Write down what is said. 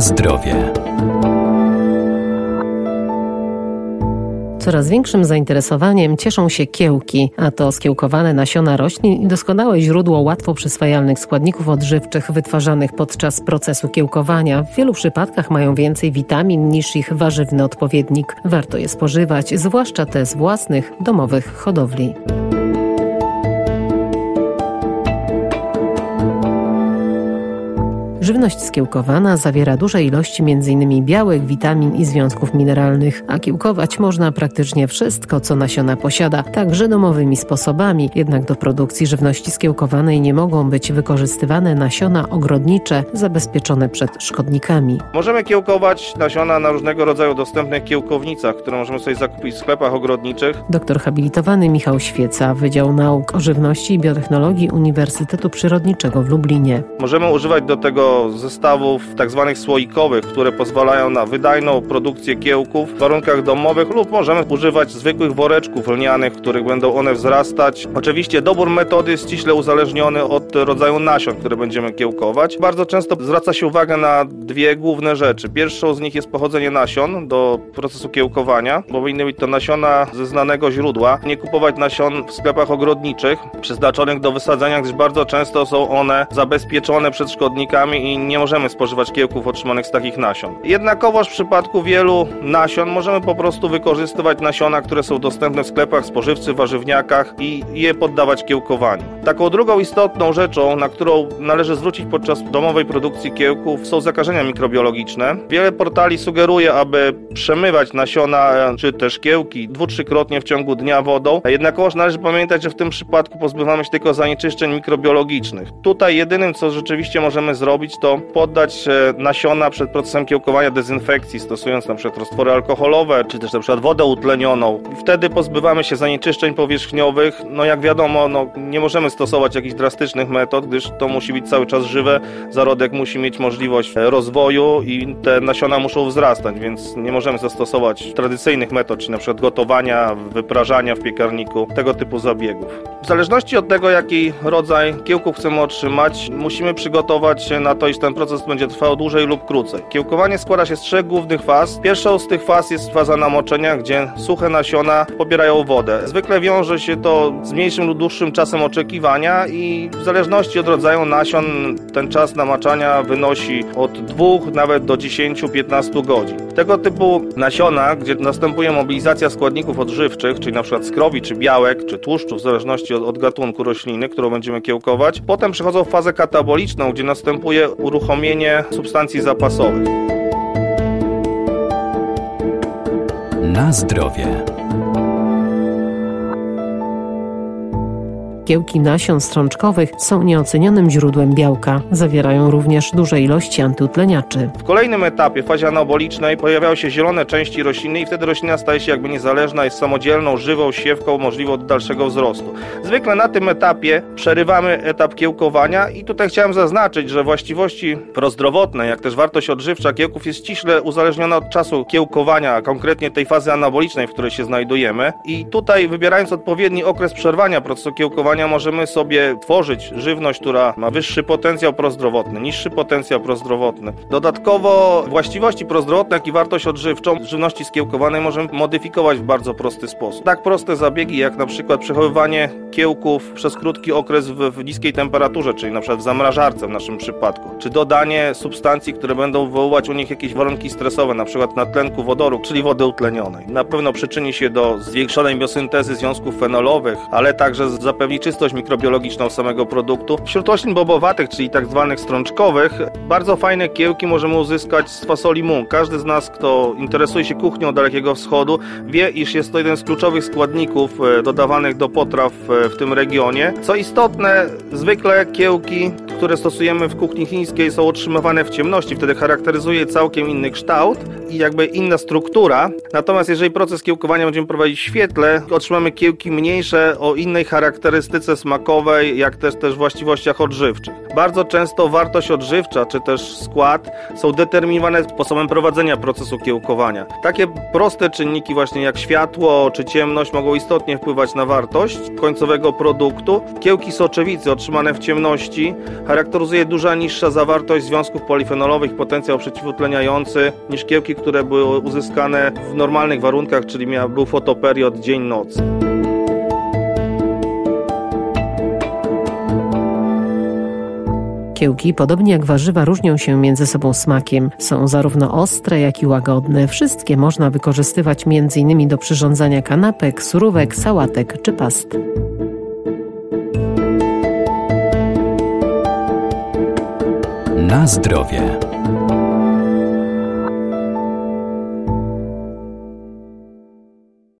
Zdrowie. Coraz większym zainteresowaniem cieszą się kiełki, a to skiełkowane nasiona roślin i doskonałe źródło łatwo przyswajalnych składników odżywczych wytwarzanych podczas procesu kiełkowania. W wielu przypadkach mają więcej witamin niż ich warzywny odpowiednik. Warto je spożywać, zwłaszcza te z własnych domowych hodowli. Żywność skiełkowana zawiera duże ilości m.in. białek, witamin i związków mineralnych, a kiełkować można praktycznie wszystko, co nasiona posiada, także domowymi sposobami. Jednak do produkcji żywności skiełkowanej nie mogą być wykorzystywane nasiona ogrodnicze zabezpieczone przed szkodnikami. Możemy kiełkować nasiona na różnego rodzaju dostępnych kiełkownicach, które możemy sobie zakupić w sklepach ogrodniczych. Doktor habilitowany Michał Świeca, Wydział Nauk o Żywności i Biotechnologii Uniwersytetu Przyrodniczego w Lublinie. Możemy używać do tego zestawów tak zwanych słoikowych, które pozwalają na wydajną produkcję kiełków w warunkach domowych lub możemy używać zwykłych woreczków lnianych, w których będą one wzrastać. Oczywiście dobór metody jest ściśle uzależniony od rodzaju nasion, które będziemy kiełkować. Bardzo często zwraca się uwagę na dwie główne rzeczy. Pierwszą z nich jest pochodzenie nasion do procesu kiełkowania. Powinny być to nasiona ze znanego źródła. Nie kupować nasion w sklepach ogrodniczych przeznaczonych do wysadzania, gdyż bardzo często są one zabezpieczone przed szkodnikami i nie możemy spożywać kiełków otrzymanych z takich nasion. Jednakowoż w przypadku wielu nasion możemy po prostu wykorzystywać nasiona, które są dostępne w sklepach spożywczych, warzywniakach i je poddawać kiełkowaniu. Taką drugą istotną rzeczą, na którą należy zwrócić podczas domowej produkcji kiełków są zakażenia mikrobiologiczne. Wiele portali sugeruje, aby przemywać nasiona czy też kiełki dwu, trzykrotnie w ciągu dnia wodą. Jednakowoż należy pamiętać, że w tym przypadku pozbywamy się tylko zanieczyszczeń mikrobiologicznych. Tutaj jedynym, co rzeczywiście możemy zrobić, to poddać nasiona przed procesem kiełkowania dezynfekcji, stosując na przykład roztwory alkoholowe, czy też na przykład wodę utlenioną. Wtedy pozbywamy się zanieczyszczeń powierzchniowych. No jak wiadomo, no, nie możemy stosować jakichś drastycznych metod, gdyż to musi być cały czas żywe. Zarodek musi mieć możliwość rozwoju i te nasiona muszą wzrastać, więc nie możemy zastosować tradycyjnych metod, czyli na przykład gotowania, wyprażania w piekarniku, tego typu zabiegów. W zależności od tego, jaki rodzaj kiełków chcemy otrzymać, musimy przygotować na to, iż ten proces będzie trwał dłużej lub krócej. Kiełkowanie składa się z trzech głównych faz. Pierwszą z tych faz jest faza namoczenia, gdzie suche nasiona pobierają wodę. Zwykle wiąże się to z mniejszym lub dłuższym czasem oczekiwania i w zależności od rodzaju nasion ten czas namaczania wynosi od 2 nawet do 10-15 godzin. Tego typu nasiona, gdzie następuje mobilizacja składników odżywczych, czyli np. skrobi, czy białek, czy tłuszczu, w zależności od, od gatunku rośliny, którą będziemy kiełkować, potem przechodzą w fazę kataboliczną, gdzie następuje uruchomienie substancji zapasowych. Na zdrowie. Kiełki nasion strączkowych są nieocenionym źródłem białka. Zawierają również duże ilości antyutleniaczy. W kolejnym etapie, fazie anabolicznej, pojawiają się zielone części rośliny i wtedy roślina staje się jakby niezależna, jest samodzielną, żywą siewką możliwą do dalszego wzrostu. Zwykle na tym etapie przerywamy etap kiełkowania i tutaj chciałem zaznaczyć, że właściwości prozdrowotne, jak też wartość odżywcza kiełków jest ściśle uzależniona od czasu kiełkowania, a konkretnie tej fazy anabolicznej, w której się znajdujemy. I tutaj wybierając odpowiedni okres przerwania procesu kiełkowania, możemy sobie tworzyć żywność, która ma wyższy potencjał prozdrowotny, niższy potencjał prozdrowotny. Dodatkowo właściwości prozdrowotne, jak i wartość odżywczą żywności skiełkowanej możemy modyfikować w bardzo prosty sposób. Tak proste zabiegi, jak na przykład przechowywanie kiełków przez krótki okres w, w niskiej temperaturze, czyli na przykład w zamrażarce w naszym przypadku, czy dodanie substancji, które będą wywoływać u nich jakieś warunki stresowe, na przykład na tlenku wodoru, czyli wody utlenionej. Na pewno przyczyni się do zwiększonej biosyntezy związków fenolowych, ale także zapewni czystość mikrobiologiczną samego produktu. Wśród roślin bobowatych, czyli tak zwanych strączkowych, bardzo fajne kiełki możemy uzyskać z fasoli mung. Każdy z nas, kto interesuje się kuchnią Dalekiego Wschodu, wie, iż jest to jeden z kluczowych składników e, dodawanych do potraw e, w tym regionie. Co istotne, zwykle kiełki, które stosujemy w kuchni chińskiej są otrzymywane w ciemności, wtedy charakteryzuje całkiem inny kształt i jakby inna struktura. Natomiast jeżeli proces kiełkowania będziemy prowadzić w świetle, otrzymamy kiełki mniejsze o innej charakterystyce smakowej, jak też też właściwościach odżywczych. Bardzo często wartość odżywcza czy też skład są determinowane sposobem prowadzenia procesu kiełkowania. Takie proste czynniki właśnie jak światło czy ciemność mogą istotnie wpływać na wartość końcowego produktu. Kiełki soczewicy otrzymane w ciemności charakteryzuje duża niższa zawartość związków polifenolowych, potencjał przeciwutleniający niż kiełki, które były uzyskane w normalnych warunkach, czyli miał, był fotoperiod dzień-noc. Kiełki, podobnie jak warzywa, różnią się między sobą smakiem. Są zarówno ostre, jak i łagodne. Wszystkie można wykorzystywać m.in. do przyrządzania kanapek, surówek, sałatek czy past. Na zdrowie.